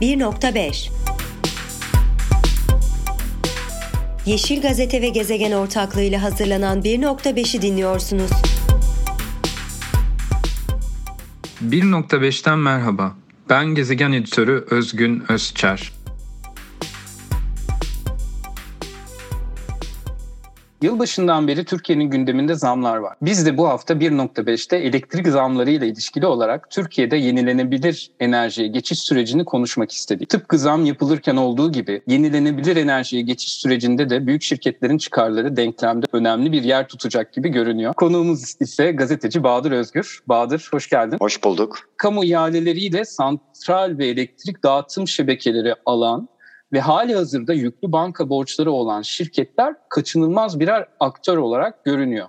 1.5 Yeşil Gazete ve Gezegen ortaklığıyla hazırlanan 1.5'i dinliyorsunuz. 1.5'ten merhaba. Ben Gezegen Editörü Özgün Özçer. Yılbaşından beri Türkiye'nin gündeminde zamlar var. Biz de bu hafta 1.5'te elektrik zamlarıyla ilişkili olarak Türkiye'de yenilenebilir enerjiye geçiş sürecini konuşmak istedik. Tıpkı zam yapılırken olduğu gibi yenilenebilir enerjiye geçiş sürecinde de büyük şirketlerin çıkarları denklemde önemli bir yer tutacak gibi görünüyor. Konuğumuz ise gazeteci Bahadır Özgür. Bahadır hoş geldin. Hoş bulduk. Kamu ihaleleriyle santral ve elektrik dağıtım şebekeleri alan ve hali hazırda yüklü banka borçları olan şirketler kaçınılmaz birer aktör olarak görünüyor.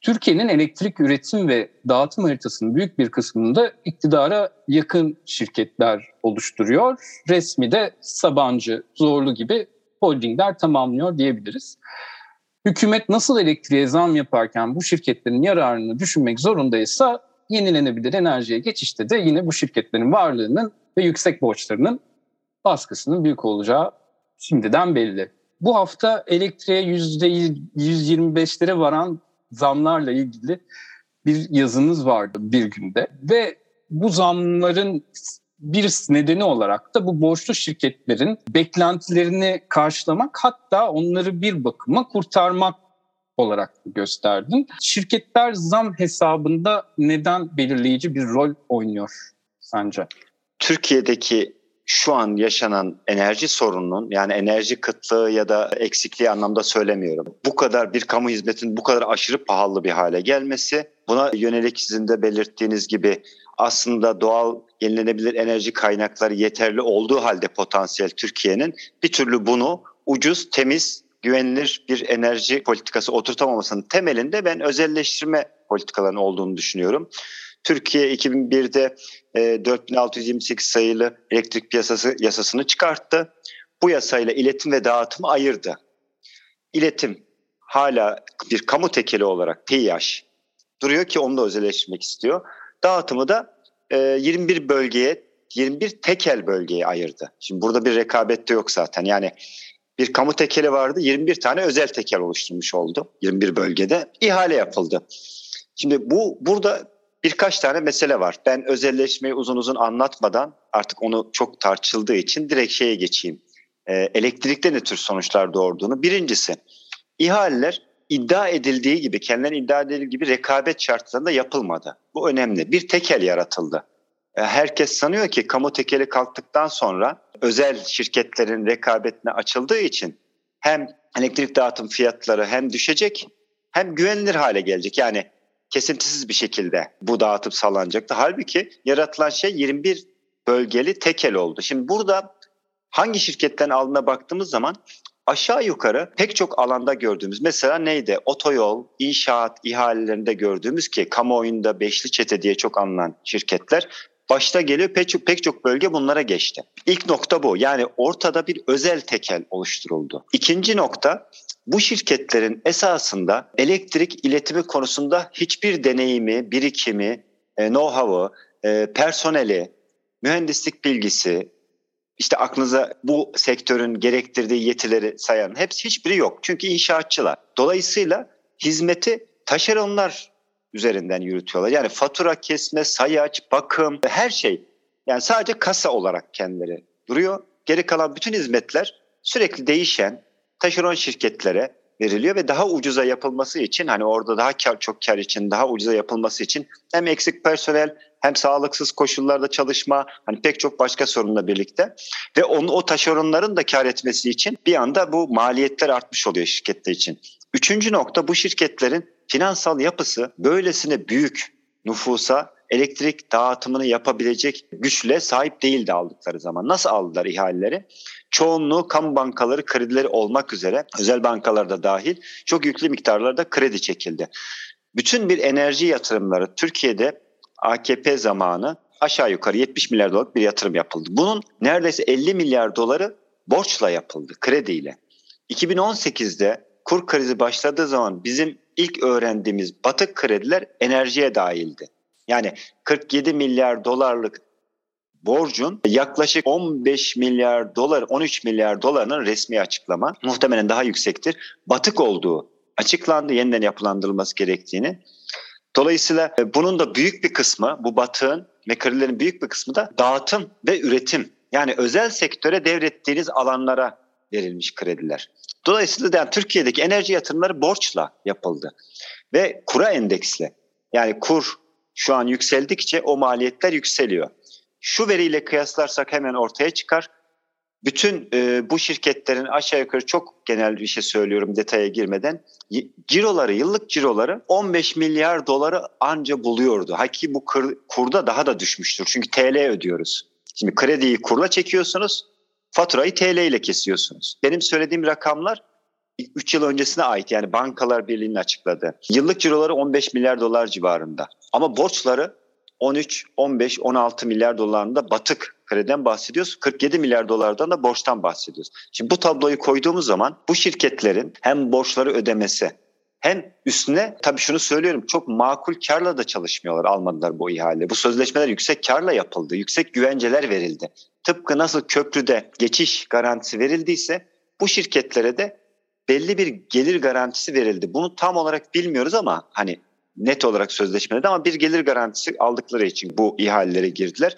Türkiye'nin elektrik üretim ve dağıtım haritasının büyük bir kısmını da iktidara yakın şirketler oluşturuyor. Resmi de Sabancı, Zorlu gibi holdingler tamamlıyor diyebiliriz. Hükümet nasıl elektriğe zam yaparken bu şirketlerin yararını düşünmek zorundaysa yenilenebilir enerjiye geçişte de yine bu şirketlerin varlığının ve yüksek borçlarının baskısının büyük olacağı şimdiden belli. Bu hafta elektriğe %125'lere varan zamlarla ilgili bir yazınız vardı bir günde ve bu zamların bir nedeni olarak da bu borçlu şirketlerin beklentilerini karşılamak hatta onları bir bakıma kurtarmak olarak gösterdim. Şirketler zam hesabında neden belirleyici bir rol oynuyor sence? Türkiye'deki şu an yaşanan enerji sorununun yani enerji kıtlığı ya da eksikliği anlamda söylemiyorum. Bu kadar bir kamu hizmetin bu kadar aşırı pahalı bir hale gelmesi buna yönelik sizin de belirttiğiniz gibi aslında doğal yenilenebilir enerji kaynakları yeterli olduğu halde potansiyel Türkiye'nin bir türlü bunu ucuz, temiz, güvenilir bir enerji politikası oturtamamasının temelinde ben özelleştirme politikalarının olduğunu düşünüyorum. Türkiye 2001'de e, 4628 sayılı elektrik piyasası yasasını çıkarttı. Bu yasayla iletim ve dağıtımı ayırdı. İletim hala bir kamu tekeli olarak PİAŞ duruyor ki onu da özelleştirmek istiyor. Dağıtımı da e, 21 bölgeye 21 tekel bölgeye ayırdı. Şimdi burada bir rekabet de yok zaten. Yani bir kamu tekeli vardı 21 tane özel tekel oluşturmuş oldu 21 bölgede. ihale yapıldı. Şimdi bu burada birkaç tane mesele var. Ben özelleşmeyi uzun uzun anlatmadan artık onu çok tartışıldığı için direkt şeye geçeyim. E, elektrikte ne tür sonuçlar doğurduğunu. Birincisi ihaleler iddia edildiği gibi, kendilerine iddia edildiği gibi rekabet şartlarında yapılmadı. Bu önemli. Bir tekel yaratıldı. E, herkes sanıyor ki kamu tekeli kalktıktan sonra özel şirketlerin rekabetine açıldığı için hem elektrik dağıtım fiyatları hem düşecek hem güvenilir hale gelecek. Yani kesintisiz bir şekilde bu dağıtım sağlanacaktı. Halbuki yaratılan şey 21 bölgeli tekel oldu. Şimdi burada hangi şirketten aldığına baktığımız zaman aşağı yukarı pek çok alanda gördüğümüz mesela neydi? Otoyol, inşaat ihalelerinde gördüğümüz ki kamuoyunda beşli çete diye çok anılan şirketler başta geliyor pek çok, pek çok bölge bunlara geçti. İlk nokta bu. Yani ortada bir özel tekel oluşturuldu. İkinci nokta bu şirketlerin esasında elektrik iletimi konusunda hiçbir deneyimi, birikimi, e, know-how'ı, e, personeli, mühendislik bilgisi, işte aklınıza bu sektörün gerektirdiği yetileri sayan hepsi hiçbiri yok. Çünkü inşaatçılar. Dolayısıyla hizmeti taşeronlar üzerinden yürütüyorlar. Yani fatura kesme, sayaç, bakım, her şey. Yani sadece kasa olarak kendileri duruyor. Geri kalan bütün hizmetler sürekli değişen, taşeron şirketlere veriliyor ve daha ucuza yapılması için hani orada daha kar, çok kar için daha ucuza yapılması için hem eksik personel hem sağlıksız koşullarda çalışma hani pek çok başka sorunla birlikte ve onu o taşeronların da kar etmesi için bir anda bu maliyetler artmış oluyor şirketler için. Üçüncü nokta bu şirketlerin finansal yapısı böylesine büyük nüfusa elektrik dağıtımını yapabilecek güçle sahip değildi aldıkları zaman. Nasıl aldılar ihaleleri? çoğunluğu kamu bankaları kredileri olmak üzere özel bankalar da dahil çok yüklü miktarlarda kredi çekildi. Bütün bir enerji yatırımları Türkiye'de AKP zamanı aşağı yukarı 70 milyar dolarlık bir yatırım yapıldı. Bunun neredeyse 50 milyar doları borçla yapıldı, krediyle. 2018'de kur krizi başladığı zaman bizim ilk öğrendiğimiz batık krediler enerjiye dahildi. Yani 47 milyar dolarlık borcun yaklaşık 15 milyar dolar, 13 milyar dolarının resmi açıklama muhtemelen daha yüksektir. Batık olduğu açıklandı, yeniden yapılandırılması gerektiğini. Dolayısıyla e, bunun da büyük bir kısmı, bu batığın ve kredilerin büyük bir kısmı da dağıtım ve üretim. Yani özel sektöre devrettiğiniz alanlara verilmiş krediler. Dolayısıyla yani Türkiye'deki enerji yatırımları borçla yapıldı ve kura endeksli. Yani kur şu an yükseldikçe o maliyetler yükseliyor. Şu veriyle kıyaslarsak hemen ortaya çıkar. Bütün e, bu şirketlerin aşağı yukarı çok genel bir şey söylüyorum detaya girmeden ciroları yıllık ciroları 15 milyar doları anca buluyordu. Hakiki bu kur, kurda daha da düşmüştür. Çünkü TL ödüyoruz. Şimdi krediyi kurla çekiyorsunuz, faturayı TL ile kesiyorsunuz. Benim söylediğim rakamlar 3 yıl öncesine ait yani Bankalar Birliği'nin açıkladığı. Yıllık ciroları 15 milyar dolar civarında. Ama borçları 13, 15, 16 milyar dolarında batık krediden bahsediyoruz. 47 milyar dolardan da borçtan bahsediyoruz. Şimdi bu tabloyu koyduğumuz zaman bu şirketlerin hem borçları ödemesi hem üstüne tabii şunu söylüyorum çok makul karla da çalışmıyorlar almadılar bu ihale. Bu sözleşmeler yüksek karla yapıldı. Yüksek güvenceler verildi. Tıpkı nasıl köprüde geçiş garantisi verildiyse bu şirketlere de belli bir gelir garantisi verildi. Bunu tam olarak bilmiyoruz ama hani net olarak sözleşmede ama bir gelir garantisi aldıkları için bu ihalelere girdiler.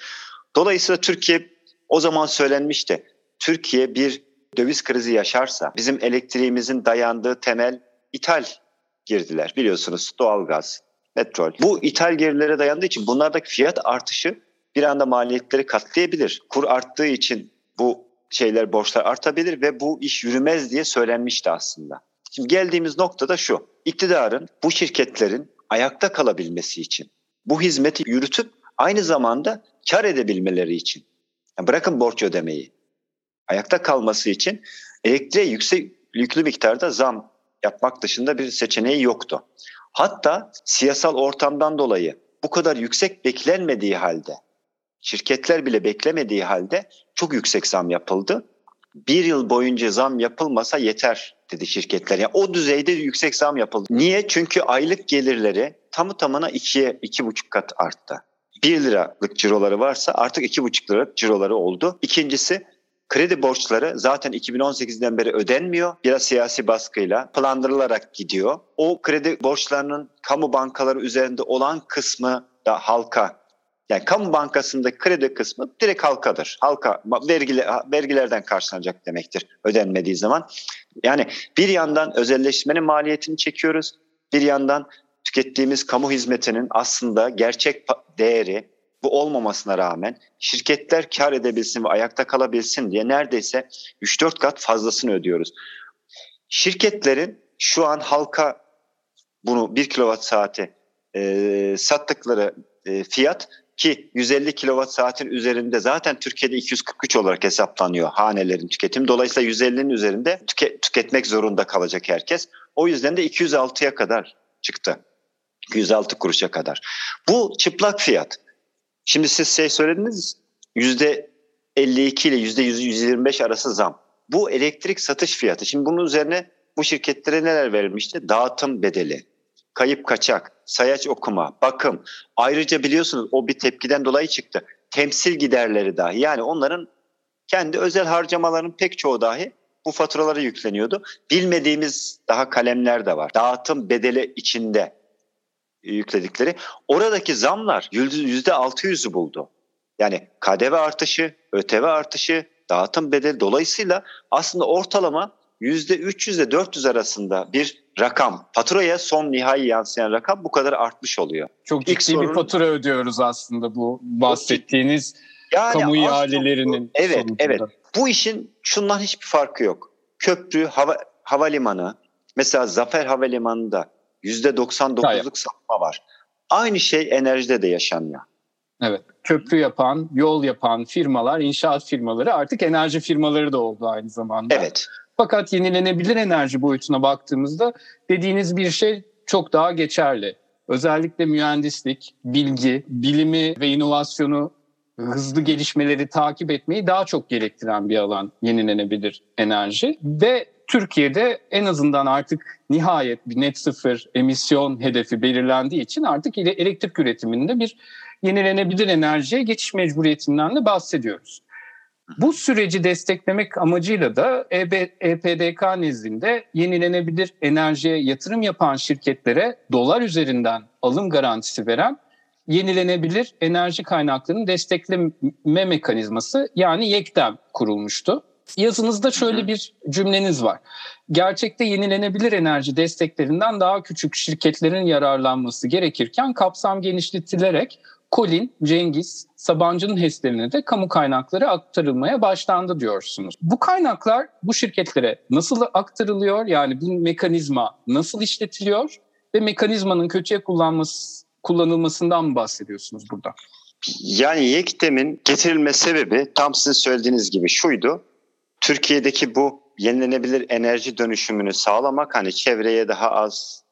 Dolayısıyla Türkiye o zaman söylenmişti. Türkiye bir döviz krizi yaşarsa bizim elektriğimizin dayandığı temel ithal girdiler. Biliyorsunuz doğalgaz, petrol. Bu ithal girilere dayandığı için bunlardaki fiyat artışı bir anda maliyetleri katlayabilir. Kur arttığı için bu şeyler borçlar artabilir ve bu iş yürümez diye söylenmişti aslında. Şimdi geldiğimiz nokta da şu. İktidarın bu şirketlerin ayakta kalabilmesi için bu hizmeti yürütüp aynı zamanda kar edebilmeleri için yani bırakın borç ödemeyi ayakta kalması için elektriğe yüksek yüklü miktarda zam yapmak dışında bir seçeneği yoktu. Hatta siyasal ortamdan dolayı bu kadar yüksek beklenmediği halde şirketler bile beklemediği halde çok yüksek zam yapıldı. Bir yıl boyunca zam yapılmasa yeter dedi şirketler. Yani o düzeyde yüksek zam yapıldı. Niye? Çünkü aylık gelirleri tamı tamına ikiye, iki buçuk kat arttı. 1 liralık ciroları varsa artık 2,5 liralık ciroları oldu. İkincisi kredi borçları zaten 2018'den beri ödenmiyor. Biraz siyasi baskıyla planlandırılarak gidiyor. O kredi borçlarının kamu bankaları üzerinde olan kısmı da halka yani kamu bankasındaki kredi kısmı direkt halkadır. Halka vergile, vergilerden karşılanacak demektir ödenmediği zaman. Yani bir yandan özelleşmenin maliyetini çekiyoruz. Bir yandan tükettiğimiz kamu hizmetinin aslında gerçek değeri bu olmamasına rağmen şirketler kar edebilsin ve ayakta kalabilsin diye neredeyse 3-4 kat fazlasını ödüyoruz. Şirketlerin şu an halka bunu 1 kilowatt saati e, sattıkları e, fiyat ki 150 kilowatt saatin üzerinde zaten Türkiye'de 243 olarak hesaplanıyor hanelerin tüketimi. Dolayısıyla 150'nin üzerinde tüke, tüketmek zorunda kalacak herkes. O yüzden de 206'ya kadar çıktı. 206 kuruşa kadar. Bu çıplak fiyat. Şimdi siz şey söylediniz yüzde 52 ile yüzde 125 arası zam. Bu elektrik satış fiyatı. Şimdi bunun üzerine bu şirketlere neler verilmişti? Dağıtım bedeli, kayıp kaçak, sayaç okuma, bakım. Ayrıca biliyorsunuz o bir tepkiden dolayı çıktı. Temsil giderleri dahi yani onların kendi özel harcamaların pek çoğu dahi bu faturalara yükleniyordu. Bilmediğimiz daha kalemler de var. Dağıtım bedeli içinde yükledikleri. Oradaki zamlar yüzde altı yüzü buldu. Yani KDV artışı, ÖTV artışı, dağıtım bedeli dolayısıyla aslında ortalama yüzde 300 ile 400 arasında bir rakam. Faturaya son nihai yansıyan rakam bu kadar artmış oluyor. Çok ciddi sorun, bir fatura ödüyoruz aslında bu bahsettiğiniz yani kamu ihalelerinin Evet, sonucunda. evet. Bu işin şundan hiçbir farkı yok. Köprü, hava, havalimanı, mesela Zafer Havalimanı'nda %99'luk sapma var. Aynı şey enerjide de yaşanıyor. Evet. Köprü yapan, yol yapan firmalar, inşaat firmaları artık enerji firmaları da oldu aynı zamanda. Evet. Fakat yenilenebilir enerji boyutuna baktığımızda dediğiniz bir şey çok daha geçerli. Özellikle mühendislik, bilgi, bilimi ve inovasyonu hızlı gelişmeleri takip etmeyi daha çok gerektiren bir alan yenilenebilir enerji ve Türkiye'de en azından artık nihayet bir net sıfır emisyon hedefi belirlendiği için artık elektrik üretiminde bir yenilenebilir enerjiye geçiş mecburiyetinden de bahsediyoruz. Bu süreci desteklemek amacıyla da EPDK nezdinde yenilenebilir enerjiye yatırım yapan şirketlere dolar üzerinden alım garantisi veren yenilenebilir enerji kaynaklarının destekleme mekanizması yani YEKDEM kurulmuştu. Yazınızda şöyle bir cümleniz var. Gerçekte yenilenebilir enerji desteklerinden daha küçük şirketlerin yararlanması gerekirken kapsam genişletilerek Colin, Cengiz, Sabancı'nın HES'lerine de kamu kaynakları aktarılmaya başlandı diyorsunuz. Bu kaynaklar bu şirketlere nasıl aktarılıyor? Yani bu mekanizma nasıl işletiliyor? Ve mekanizmanın kötüye kullanması, kullanılmasından mı bahsediyorsunuz burada? Yani YEKTEM'in getirilme sebebi tam sizin söylediğiniz gibi şuydu. Türkiye'deki bu yenilenebilir enerji dönüşümünü sağlamak hani çevreye daha az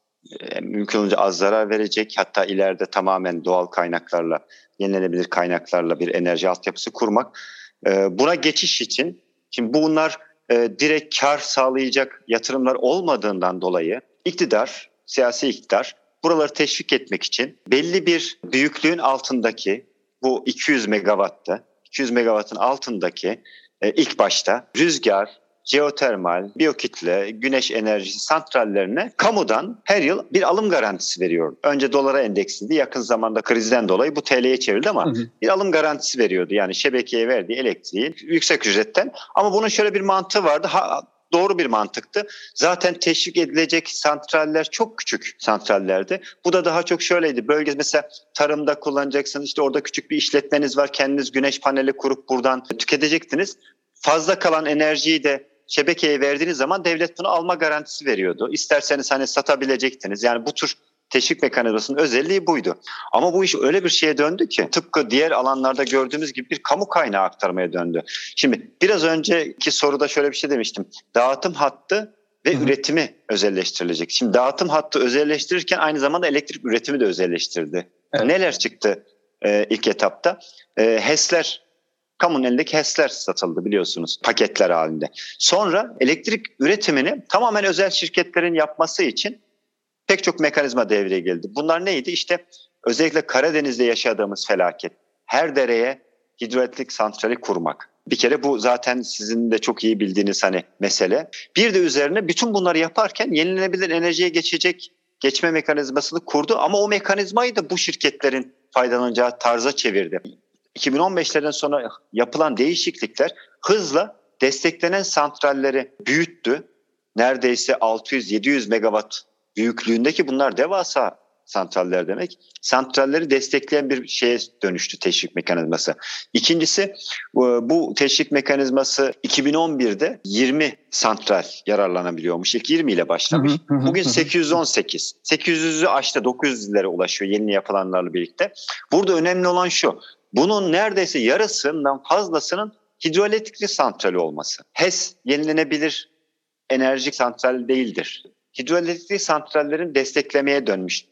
mümkün olunca az zarar verecek hatta ileride tamamen doğal kaynaklarla yenilenebilir kaynaklarla bir enerji altyapısı kurmak. E, buna geçiş için şimdi bunlar e, direkt kar sağlayacak yatırımlar olmadığından dolayı iktidar, siyasi iktidar buraları teşvik etmek için belli bir büyüklüğün altındaki bu 200 megawattı 200 megawattın altındaki ilk başta rüzgar, jeotermal, biyokitle, güneş enerjisi santrallerine kamudan her yıl bir alım garantisi veriyor. Önce dolara endeksliydi. Yakın zamanda krizden dolayı bu TL'ye çevrildi ama hı hı. bir alım garantisi veriyordu. Yani şebekeye verdiği elektriği yüksek ücretten. Ama bunun şöyle bir mantığı vardı. Ha, doğru bir mantıktı. Zaten teşvik edilecek santraller çok küçük santrallerdi. Bu da daha çok şöyleydi. Bölge mesela tarımda kullanacaksınız. İşte orada küçük bir işletmeniz var. Kendiniz güneş paneli kurup buradan tüketecektiniz. Fazla kalan enerjiyi de şebekeye verdiğiniz zaman devlet bunu alma garantisi veriyordu. İsterseniz hani satabilecektiniz. Yani bu tür teşvik mekanizmasının özelliği buydu. Ama bu iş öyle bir şeye döndü ki tıpkı diğer alanlarda gördüğümüz gibi bir kamu kaynağı aktarmaya döndü. Şimdi biraz önceki soruda şöyle bir şey demiştim. Dağıtım hattı ve Hı-hı. üretimi özelleştirilecek. Şimdi dağıtım hattı özelleştirirken aynı zamanda elektrik üretimi de özelleştirdi. Evet. Neler çıktı e, ilk etapta? E, HES'ler kamunun elindeki HES'ler satıldı biliyorsunuz paketler halinde. Sonra elektrik üretimini tamamen özel şirketlerin yapması için pek çok mekanizma devreye geldi. Bunlar neydi? İşte özellikle Karadeniz'de yaşadığımız felaket. Her dereye hidroelektrik santrali kurmak. Bir kere bu zaten sizin de çok iyi bildiğiniz hani mesele. Bir de üzerine bütün bunları yaparken yenilenebilir enerjiye geçecek geçme mekanizmasını kurdu ama o mekanizmayı da bu şirketlerin faydalanacağı tarza çevirdi. 2015'lerden sonra yapılan değişiklikler hızla desteklenen santralleri büyüttü. Neredeyse 600-700 megawatt büyüklüğündeki bunlar devasa santraller demek. Santralleri destekleyen bir şeye dönüştü teşvik mekanizması. İkincisi bu teşvik mekanizması 2011'de 20 santral yararlanabiliyormuş. İlk 20 ile başlamış. Bugün 818. 800'ü aştı 900'lere ulaşıyor yeni yapılanlarla birlikte. Burada önemli olan şu. Bunun neredeyse yarısından fazlasının hidroelektrikli santral olması. HES yenilenebilir enerji santral değildir. Hidroelektrikli santrallerin desteklemeye dönmüş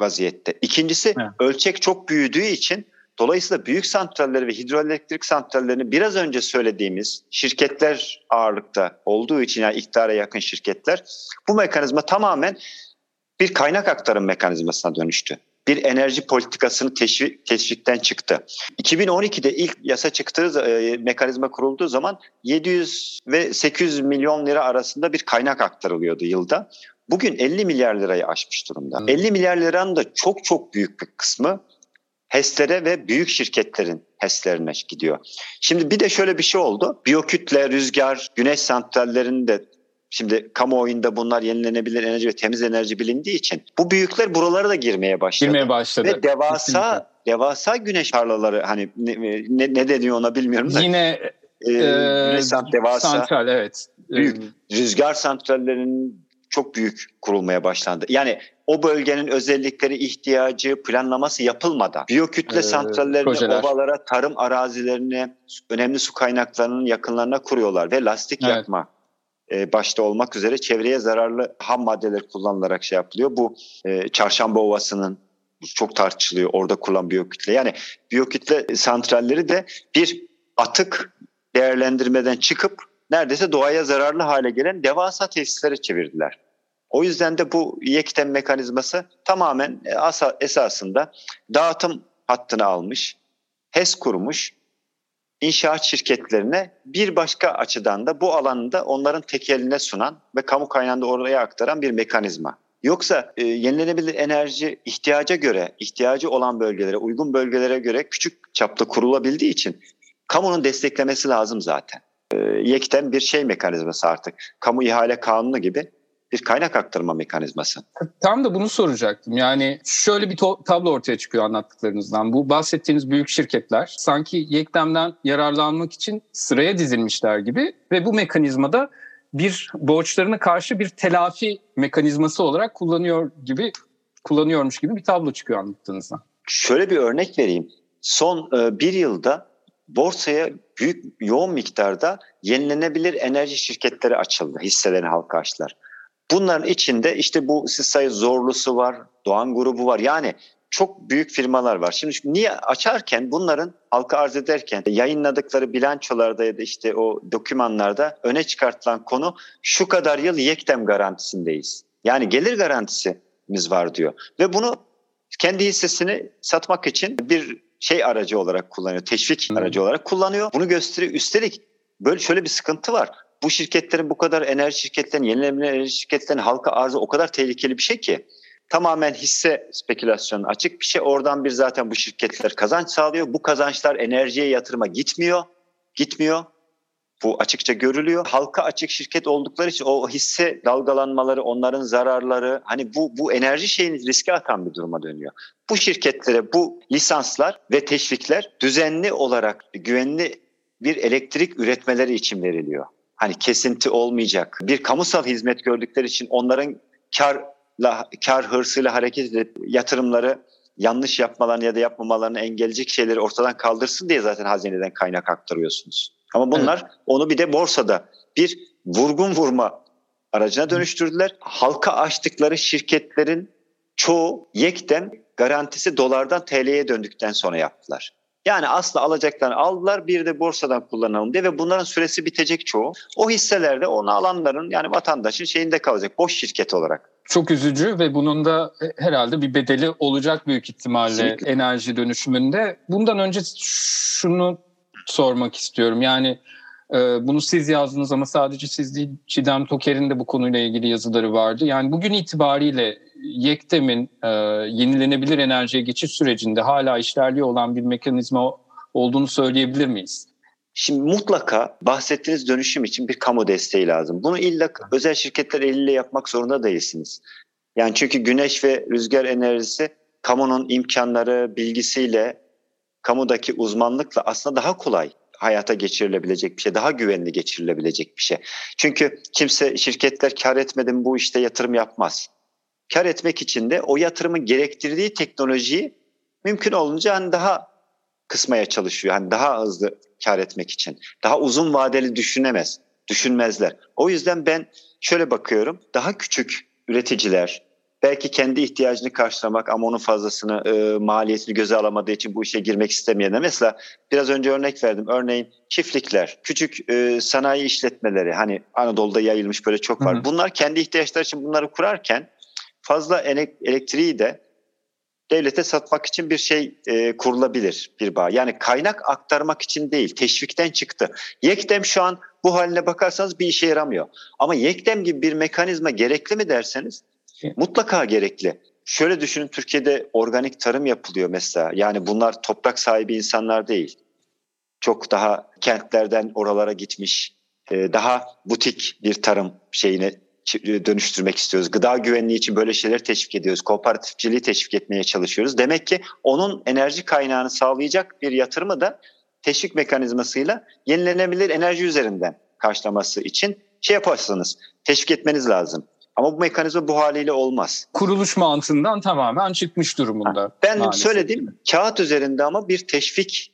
vaziyette. İkincisi evet. ölçek çok büyüdüğü için dolayısıyla büyük santralleri ve hidroelektrik santrallerini biraz önce söylediğimiz şirketler ağırlıkta olduğu için yani iktidara yakın şirketler bu mekanizma tamamen bir kaynak aktarım mekanizmasına dönüştü bir enerji politikasını teşvik, teşvikten çıktı. 2012'de ilk yasa çıktığı e, mekanizma kurulduğu zaman 700 ve 800 milyon lira arasında bir kaynak aktarılıyordu yılda. Bugün 50 milyar lirayı aşmış durumda. Hmm. 50 milyar liranın da çok çok büyük bir kısmı HES'lere ve büyük şirketlerin HES'lerine gidiyor. Şimdi bir de şöyle bir şey oldu. Biyokütle, rüzgar, güneş santrallerinin de Şimdi kamuoyunda bunlar yenilenebilir enerji ve temiz enerji bilindiği için bu büyükler buralara da girmeye başladı. Girmeye başladı. Ve devasa Kesinlikle. devasa güneş tarlaları hani ne, ne, ne deniyor ona bilmiyorum da. Yine e, e, devasa santral evet. Büyük rüzgar santrallerinin çok büyük kurulmaya başlandı. Yani o bölgenin özellikleri, ihtiyacı, planlaması yapılmadan biyokütle ee, santrallerini projeler. ovalara, tarım arazilerini, önemli su kaynaklarının yakınlarına kuruyorlar ve lastik evet. yakma e, başta olmak üzere çevreye zararlı ham maddeler kullanılarak şey yapılıyor. Bu e, Çarşamba Ovası'nın çok tartışılıyor orada kullan biyokütle. Yani biyokütle santralleri de bir atık değerlendirmeden çıkıp neredeyse doğaya zararlı hale gelen devasa tesislere çevirdiler. O yüzden de bu yekten mekanizması tamamen e, esasında dağıtım hattını almış, HES kurmuş, inşaat şirketlerine bir başka açıdan da bu alanında onların tekeline sunan ve kamu kaynağını oraya aktaran bir mekanizma. Yoksa e, yenilenebilir enerji ihtiyaca göre, ihtiyacı olan bölgelere, uygun bölgelere göre küçük çapta kurulabildiği için kamunun desteklemesi lazım zaten. E, yekten bir şey mekanizması artık. Kamu ihale kanunu gibi bir kaynak aktarma mekanizması. Tam da bunu soracaktım. Yani şöyle bir tablo ortaya çıkıyor anlattıklarınızdan. Bu bahsettiğiniz büyük şirketler sanki Yektem'den yararlanmak için sıraya dizilmişler gibi ve bu mekanizmada bir borçlarına karşı bir telafi mekanizması olarak kullanıyor gibi kullanıyormuş gibi bir tablo çıkıyor anlattığınızdan. Şöyle bir örnek vereyim. Son e, bir yılda borsaya büyük yoğun miktarda yenilenebilir enerji şirketleri açıldı. Hisselerini halka açtılar. Bunların içinde işte bu siz sayı Zorlusu var, Doğan grubu var. Yani çok büyük firmalar var. Şimdi niye açarken bunların halka arz ederken yayınladıkları bilançolarda ya da işte o dokümanlarda öne çıkartılan konu şu kadar yıl yektem garantisindeyiz. Yani gelir garantisimiz var diyor. Ve bunu kendi hissesini satmak için bir şey aracı olarak kullanıyor. Teşvik aracı olarak kullanıyor. Bunu gösteriyor. Üstelik böyle şöyle bir sıkıntı var. Bu şirketlerin bu kadar enerji şirketlerinin, yenilenebilir enerji şirketlerinin halka arzı o kadar tehlikeli bir şey ki tamamen hisse spekülasyonu açık bir şey. Oradan bir zaten bu şirketler kazanç sağlıyor. Bu kazançlar enerjiye yatırıma gitmiyor. Gitmiyor. Bu açıkça görülüyor. Halka açık şirket oldukları için o hisse dalgalanmaları, onların zararları hani bu bu enerji şeyini riske atan bir duruma dönüyor. Bu şirketlere bu lisanslar ve teşvikler düzenli olarak güvenli bir elektrik üretmeleri için veriliyor. Hani kesinti olmayacak. Bir kamusal hizmet gördükleri için onların kar kar hırsıyla hareket edip yatırımları yanlış yapmalarını ya da yapmamalarını engelleyecek şeyleri ortadan kaldırsın diye zaten hazineden kaynak aktarıyorsunuz. Ama bunlar evet. onu bir de borsada bir vurgun vurma aracına dönüştürdüler. Halka açtıkları şirketlerin çoğu yekten garantisi dolardan TL'ye döndükten sonra yaptılar. Yani aslında alacaklarını aldılar bir de borsadan kullanalım diye ve bunların süresi bitecek çoğu. O hisselerde onu alanların yani vatandaşın şeyinde kalacak boş şirket olarak. Çok üzücü ve bunun da herhalde bir bedeli olacak büyük ihtimalle Kesinlikle. enerji dönüşümünde. Bundan önce şunu sormak istiyorum. Yani e, bunu siz yazdınız ama sadece siz değil Çiğdem Toker'in de bu konuyla ilgili yazıları vardı. Yani bugün itibariyle Yektem'in e, yenilenebilir enerjiye geçiş sürecinde hala işlerliği olan bir mekanizma olduğunu söyleyebilir miyiz? Şimdi mutlaka bahsettiğiniz dönüşüm için bir kamu desteği lazım. Bunu illa özel şirketler eliyle yapmak zorunda değilsiniz. Yani çünkü güneş ve rüzgar enerjisi kamunun imkanları, bilgisiyle, kamudaki uzmanlıkla aslında daha kolay hayata geçirilebilecek bir şey, daha güvenli geçirilebilecek bir şey. Çünkü kimse şirketler kar etmeden bu işte yatırım yapmaz. Kar etmek için de o yatırımın gerektirdiği teknolojiyi mümkün olunca hani daha kısmaya çalışıyor. Hani daha hızlı kar etmek için. Daha uzun vadeli düşünemez, düşünmezler. O yüzden ben şöyle bakıyorum. Daha küçük üreticiler, belki kendi ihtiyacını karşılamak ama onun fazlasını e, maliyetini göze alamadığı için bu işe girmek istemeyenler. Mesela biraz önce örnek verdim. Örneğin çiftlikler, küçük e, sanayi işletmeleri hani Anadolu'da yayılmış böyle çok var. Hı hı. Bunlar kendi ihtiyaçları için bunları kurarken fazla elektriği de devlete satmak için bir şey e, kurulabilir bir bağ. Yani kaynak aktarmak için değil, teşvikten çıktı. Yekdem şu an bu haline bakarsanız bir işe yaramıyor. Ama Yekdem gibi bir mekanizma gerekli mi derseniz mutlaka gerekli. Şöyle düşünün Türkiye'de organik tarım yapılıyor mesela. Yani bunlar toprak sahibi insanlar değil. Çok daha kentlerden oralara gitmiş, e, daha butik bir tarım şeyine dönüştürmek istiyoruz. Gıda güvenliği için böyle şeyler teşvik ediyoruz. Kooperatifçiliği teşvik etmeye çalışıyoruz. Demek ki onun enerji kaynağını sağlayacak bir yatırımı da teşvik mekanizmasıyla yenilenebilir enerji üzerinden karşılaması için şey yaparsınız. Teşvik etmeniz lazım. Ama bu mekanizma bu haliyle olmaz. Kuruluş mantığından tamamen çıkmış durumunda. Ben maalesef. söylediğim kağıt üzerinde ama bir teşvik,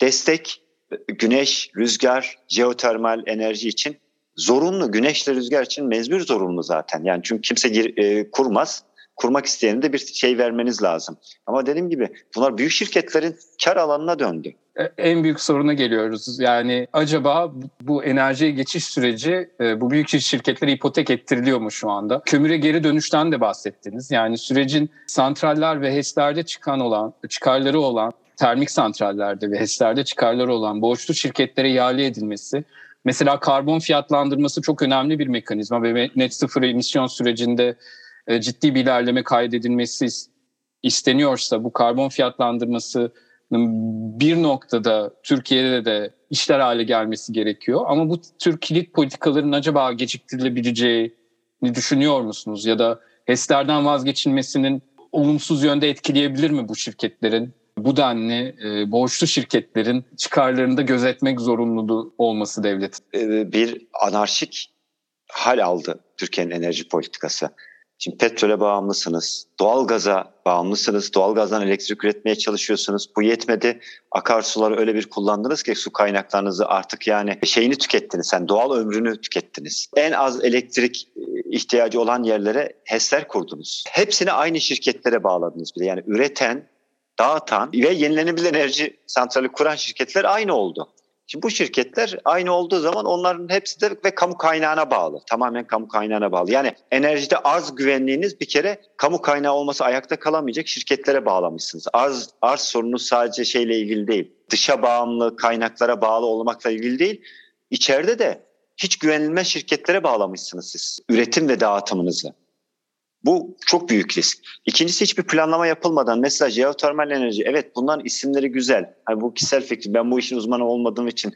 destek, güneş, rüzgar, jeotermal enerji için zorunlu. Güneşle rüzgar için mecbur zorunlu zaten. Yani çünkü kimse gir, e, kurmaz. kurmak isteyene de bir şey vermeniz lazım. Ama dediğim gibi bunlar büyük şirketlerin kar alanına döndü. E, en büyük soruna geliyoruz. Yani acaba bu enerjiye geçiş süreci e, bu büyük şirketlere ipotek ettiriliyor mu şu anda? Kömüre geri dönüşten de bahsettiniz. Yani sürecin santraller ve HES'lerde çıkan olan, çıkarları olan termik santrallerde ve HES'lerde çıkarları olan borçlu şirketlere ihale edilmesi Mesela karbon fiyatlandırması çok önemli bir mekanizma ve net sıfır emisyon sürecinde e, ciddi bir ilerleme kaydedilmesi isteniyorsa bu karbon fiyatlandırması bir noktada Türkiye'de de işler hale gelmesi gerekiyor. Ama bu tür kilit politikaların acaba geciktirilebileceğini düşünüyor musunuz? Ya da HES'lerden vazgeçilmesinin olumsuz yönde etkileyebilir mi bu şirketlerin bu denli e, borçlu şirketlerin çıkarlarını da gözetmek zorunluluğu olması devlet. E, bir anarşik hal aldı Türkiye'nin enerji politikası. Şimdi petrole bağımlısınız, doğalgaza bağımlısınız, doğalgazdan elektrik üretmeye çalışıyorsunuz. Bu yetmedi. Akarsuları öyle bir kullandınız ki su kaynaklarınızı artık yani şeyini tükettiniz. Yani doğal ömrünü tükettiniz. En az elektrik e, ihtiyacı olan yerlere HES'ler kurdunuz. Hepsini aynı şirketlere bağladınız bile. Yani üreten, dağıtan ve yenilenebilir enerji santrali kuran şirketler aynı oldu. Şimdi bu şirketler aynı olduğu zaman onların hepsi de ve kamu kaynağına bağlı. Tamamen kamu kaynağına bağlı. Yani enerjide arz güvenliğiniz bir kere kamu kaynağı olması ayakta kalamayacak şirketlere bağlamışsınız. Arz, arz sorunu sadece şeyle ilgili değil. Dışa bağımlı kaynaklara bağlı olmakla ilgili değil. İçeride de hiç güvenilmez şirketlere bağlamışsınız siz üretim ve dağıtımınızı. Bu çok büyük risk. İkincisi hiçbir planlama yapılmadan mesela jeotermal enerji evet bunların isimleri güzel. Hani bu kişisel fikrim ben bu işin uzmanı olmadığım için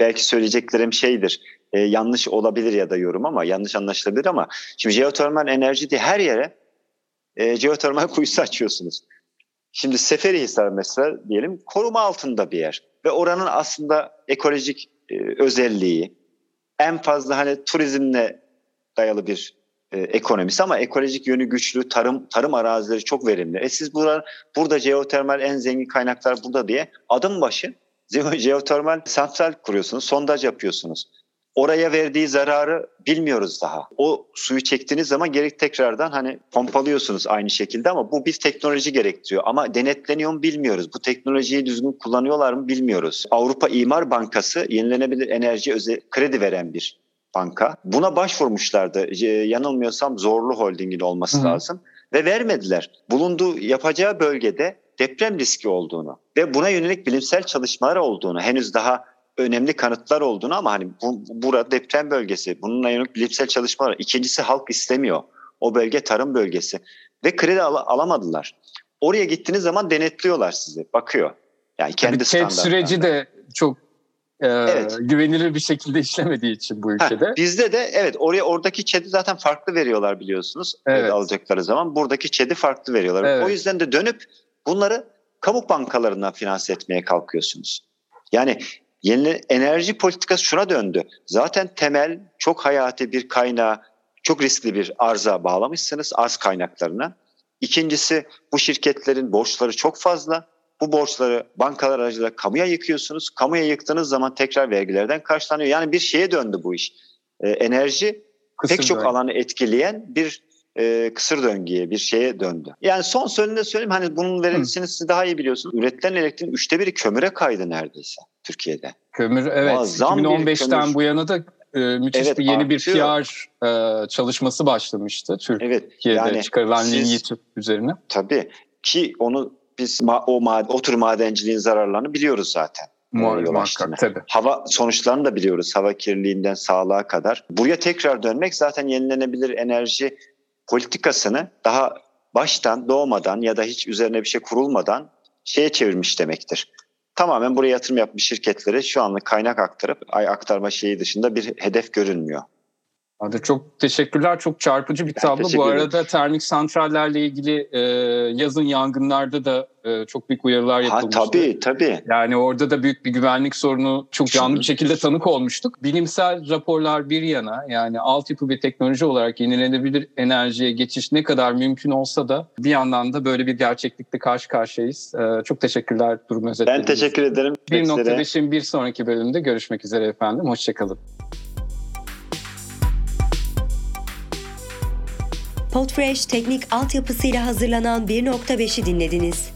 belki söyleyeceklerim şeydir. E, yanlış olabilir ya da yorum ama yanlış anlaşılabilir ama şimdi jeotermal enerji diye her yere e, jeotermal kuyusu açıyorsunuz. Şimdi Seferihisar mesela diyelim koruma altında bir yer ve oranın aslında ekolojik e, özelliği en fazla hani turizmle dayalı bir e, ekonomisi ama ekolojik yönü güçlü, tarım tarım arazileri çok verimli. E siz burada, burada jeotermal en zengin kaynaklar burada diye adım başı jeotermal santral kuruyorsunuz, sondaj yapıyorsunuz. Oraya verdiği zararı bilmiyoruz daha. O suyu çektiğiniz zaman gerek tekrardan hani pompalıyorsunuz aynı şekilde ama bu bir teknoloji gerektiriyor. Ama denetleniyor mu bilmiyoruz. Bu teknolojiyi düzgün kullanıyorlar mı bilmiyoruz. Avrupa İmar Bankası yenilenebilir enerji özel kredi veren bir banka. Buna başvurmuşlardı. Yanılmıyorsam Zorlu Holding'in olması Hı. lazım ve vermediler. Bulunduğu yapacağı bölgede deprem riski olduğunu ve buna yönelik bilimsel çalışmalar olduğunu, henüz daha önemli kanıtlar olduğunu ama hani bu, burada deprem bölgesi, bununla yönelik bilimsel çalışmalar. İkincisi halk istemiyor. O bölge tarım bölgesi ve kredi al- alamadılar. Oraya gittiğiniz zaman denetliyorlar sizi, bakıyor. Yani kendi Tabii süreci de çok e, evet. güvenilir bir şekilde işlemediği için bu ülkede. Ha, bizde de evet oraya oradaki ÇED'i zaten farklı veriyorlar biliyorsunuz. Evet. alacakları zaman buradaki ÇED'i farklı veriyorlar. Evet. O yüzden de dönüp bunları kamu bankalarından finanse etmeye kalkıyorsunuz. Yani yeni enerji politikası şuna döndü. Zaten temel çok hayati bir kaynağı çok riskli bir arza bağlamışsınız arz kaynaklarına. İkincisi bu şirketlerin borçları çok fazla. Bu borçları bankalar aracılığıyla kamuya yıkıyorsunuz. Kamuya yıktığınız zaman tekrar vergilerden karşılanıyor. Yani bir şeye döndü bu iş. Ee, enerji Kısır pek çok döngü. alanı etkileyen bir e, kısır döngüye bir şeye döndü. Yani son sözünde söyleyeyim hani bunun verimlisini siz daha iyi biliyorsunuz. Üretilen elektriğin üçte biri kömüre kaydı neredeyse Türkiye'de. Kömür evet Muazzam 2015'ten kömür. bu yana da e, müthiş evet, bir yeni artıyor. bir PR e, çalışması başlamıştı Türkiye'de evet, yani çıkarılan siz, YouTube üzerine. Tabii ki onu biz ma- o, ma- o tür madenciliğin zararlarını biliyoruz zaten. Muhakkak tabii. Hava sonuçlarını da biliyoruz. Hava kirliliğinden sağlığa kadar. Buraya tekrar dönmek zaten yenilenebilir enerji politikasını daha baştan doğmadan ya da hiç üzerine bir şey kurulmadan şeye çevirmiş demektir. Tamamen buraya yatırım yapmış şirketlere şu anlık kaynak aktarıp ay aktarma şeyi dışında bir hedef görünmüyor. Hadi çok teşekkürler. Çok çarpıcı bir ben tablo. Bu arada termik santrallerle ilgili e, yazın yangınlarda da e, çok büyük uyarılar yapılmıştı. Ha, tabii tabii. Yani orada da büyük bir güvenlik sorunu çok canlı bir şekilde tanık olmuştuk. Bilimsel raporlar bir yana yani altyapı ve teknoloji olarak yenilenebilir enerjiye geçiş ne kadar mümkün olsa da bir yandan da böyle bir gerçeklikle karşı karşıyayız. E, çok teşekkürler durum özetleriniz. Ben teşekkür ederim. 1.5'in bir sonraki bölümde görüşmek üzere efendim. Hoşçakalın. Podfresh teknik altyapısıyla hazırlanan 1.5'i dinlediniz.